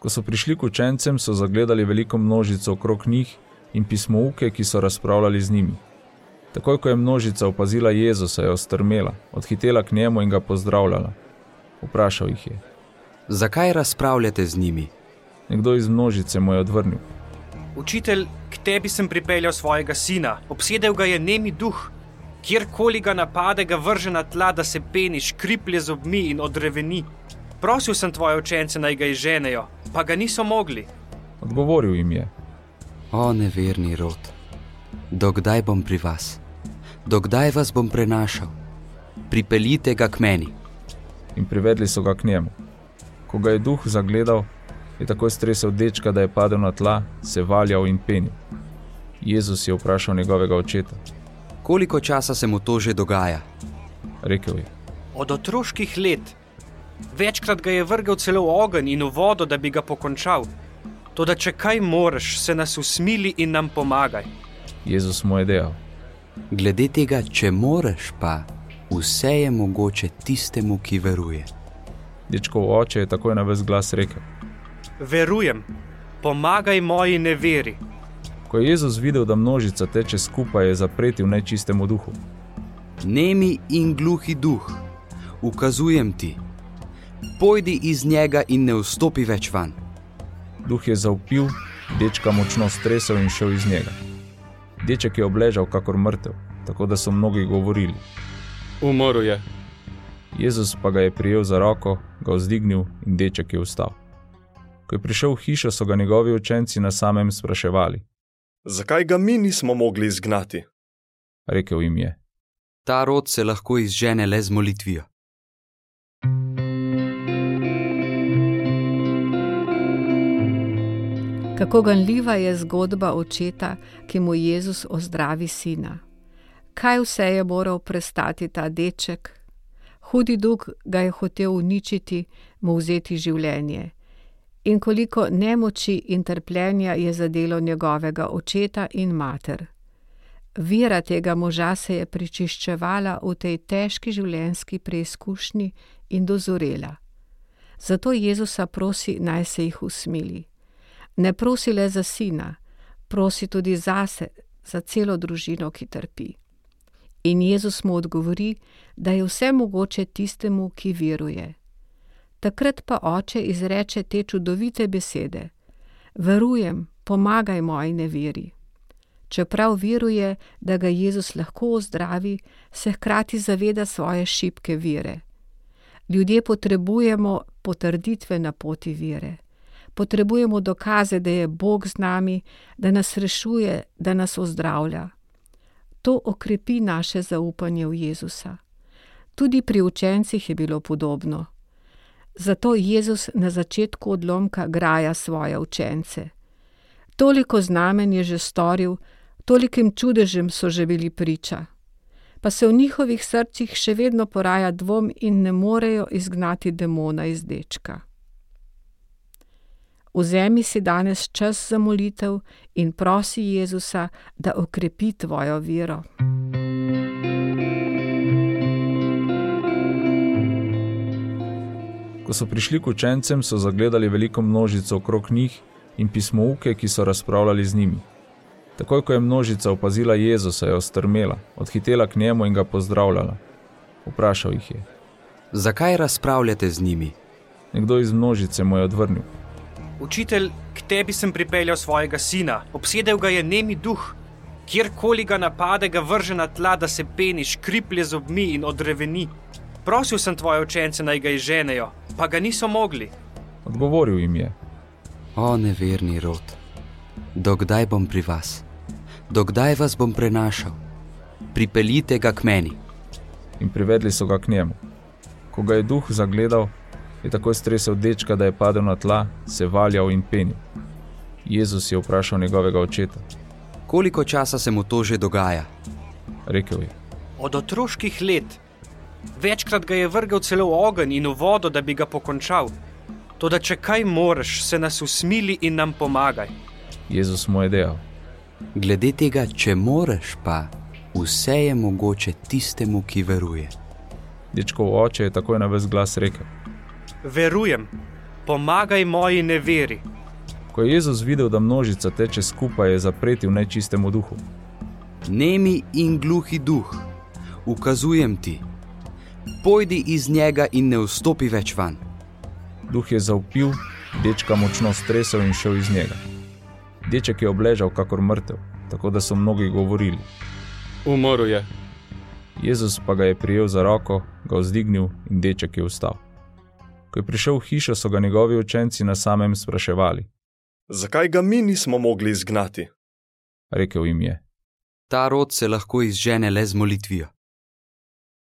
Ko so prišli k učencem, so zagledali veliko množico okrog njih in pismouke, ki so razpravljali z njimi. Takoj, ko je množica opazila Jezusa, je ostrmela, odhitela k njemu in ga pozdravljala. Vprašal jih je: Zakaj razpravljate z njimi? Nekdo iz množice mu je odvrnil: Učitelj, k tebi sem pripeljal svojega sina, obsedel ga je nemi duh. Kjerkoli ga napade, ga vrže na tla, da se peni, škriplje z obmi in odreveni. Prosil sem tvoje učence, naj ga izženejo, pa ga niso mogli. Odgovoril jim je: O neverni rod, dokdaj bom pri vas, dokdaj vas bom prenašal, pripeljite ga k meni. In privedli so ga k njemu. Ko ga je duh zagledal, je takoj stresel dečka, da je padel na tla, se valjal in penil. Jezus je vprašal njegovega očeta: Koliko časa se mu to že dogaja? Rekel je: Od otroških let. Večkrat ga je vrgel celo v ogenj in v vodo, da bi ga pokončal. Toda, če kaj moreš, se nas usmili in nam pomagaj. Jezus mu je dejal: Glede tega, če moreš, pa vse je mogoče tistemu, ki veruje. Dečkov oče je takoj na ves glas rekel: Verujem, pomagaj moji neveri. Ko je Jezus videl, da množica teče skupaj, je zapretil nečistemu duhu. Nemi in gluhi duh, ukazujem ti, pojdi iz njega in ne vstopi več van. Duh je zaupil, dečka močno stresel in šel iz njega. Deček je obležal kakor mrtev, tako da so mnogi govorili: Umrl je. Jezus pa ga je prijel za roko, ga vzdignil in deček je vstal. Ko je prišel v hišo, so ga njegovi učenci na samem spraševali. Zakaj ga mi nismo mogli izgnati? Rekel jim je: Ta rod se lahko izžene le z molitvijo. Kako ganljiva je zgodba očeta, ki mu Jezus ozdravi sina. Kaj vse je moral prestati ta deček? Hudi duh ga je hotel uničiti, mu vzeti življenje. In koliko nemoči in trpljenja je zadelo njegovega očeta in mater. Vira tega moža se je prečiščevala v tej težki življenjski preizkušnji in dozorela. Zato Jezusa prosi, naj se jih usmili. Ne prosi le za sina, prosi tudi zase, za celo družino, ki trpi. In Jezus mu odgovori, da je vse mogoče tistemu, ki veruje. Takrat pa oče izreče te čudovite besede: Verujem, pomagaj moji neveri. Čeprav veruje, da ga Jezus lahko ozdravi, se hkrati zaveda svoje šibke vere. Ljudje potrebujemo potrditve na poti vere. Potrebujemo dokaze, da je Bog z nami, da nas rešuje, da nas ozdravlja. To okrepi naše zaupanje v Jezusa. Tudi pri učencih je bilo podobno. Zato Jezus na začetku odlomka graja svoje učence. Toliko znamen je že storil, tolikim čudežem so že bili priča. Pa se v njihovih srcih še vedno poraja dvom in ne morejo izgnati demona iz dečka. Vzemi si danes čas za molitev in prosi Jezusa, da okrepi tvojo vero. Ko so prišli k učencem, so zagledali veliko množico okrog njih in pismouke, ki so razpravljali z njimi. Takoj, ko je množica opazila Jezusa, je ostrmela, odhitela k njemu in ga pozdravljala. Vprašal jih je: Zakaj razpravljate z njimi? Nekdo iz množice mu je odvrnil: Učitelj, k tebi sem pripeljal svojega sina, obsedel ga je nemi duh. Kjerkoli ga napade, ga vrže na tla, da se peni, škriplje z obmi in odreveni. Prosil sem tvoje učence, naj ga izženejo, pa ga niso mogli. Odgovoril jim je: O neverni rod, dokdaj bom pri vas, dokdaj vas bom prenašal, pripeljite ga k meni. In privedli so ga k njemu. Ko ga je duh zagledal, je takoj stresel dečka, da je padel na tla, se valjal in penil. Jezus je vprašal njegovega očeta: Koliko časa se mu to že dogaja? Rekel je: Od otroških let. Večkrat ga je vrgel celo v ogenj in v vodo, da bi ga pokončal. Toda, če kaj moreš, se nas usmili in nam pomagaj. Jezus mu je dejal: Glede tega, če moreš, pa vse je mogoče tistemu, ki veruje. Dečkov oče je takoj na ves glas rekel: Verujem, pomagaj moji neveri. Ko je Jezus videl, da množica teče skupaj, je zapretil nečistemu duhu. Nemi in gluhi duh, ukazujem ti, pojdi iz njega in ne vstopi več van. Duh je zaupil, dečka močno stresel in šel iz njega. Deček je obležal kakor mrtev, tako da so mnogi govorili. Umrl je. Jezus pa ga je prijel za roko, ga vzdignil in deček je vstal. Ko je prišel v hišo, so ga njegovi učenci na samem spraševali. Zakaj ga mi nismo mogli izgnati? Rekel jim je: Ta rod se lahko izžene le z molitvijo.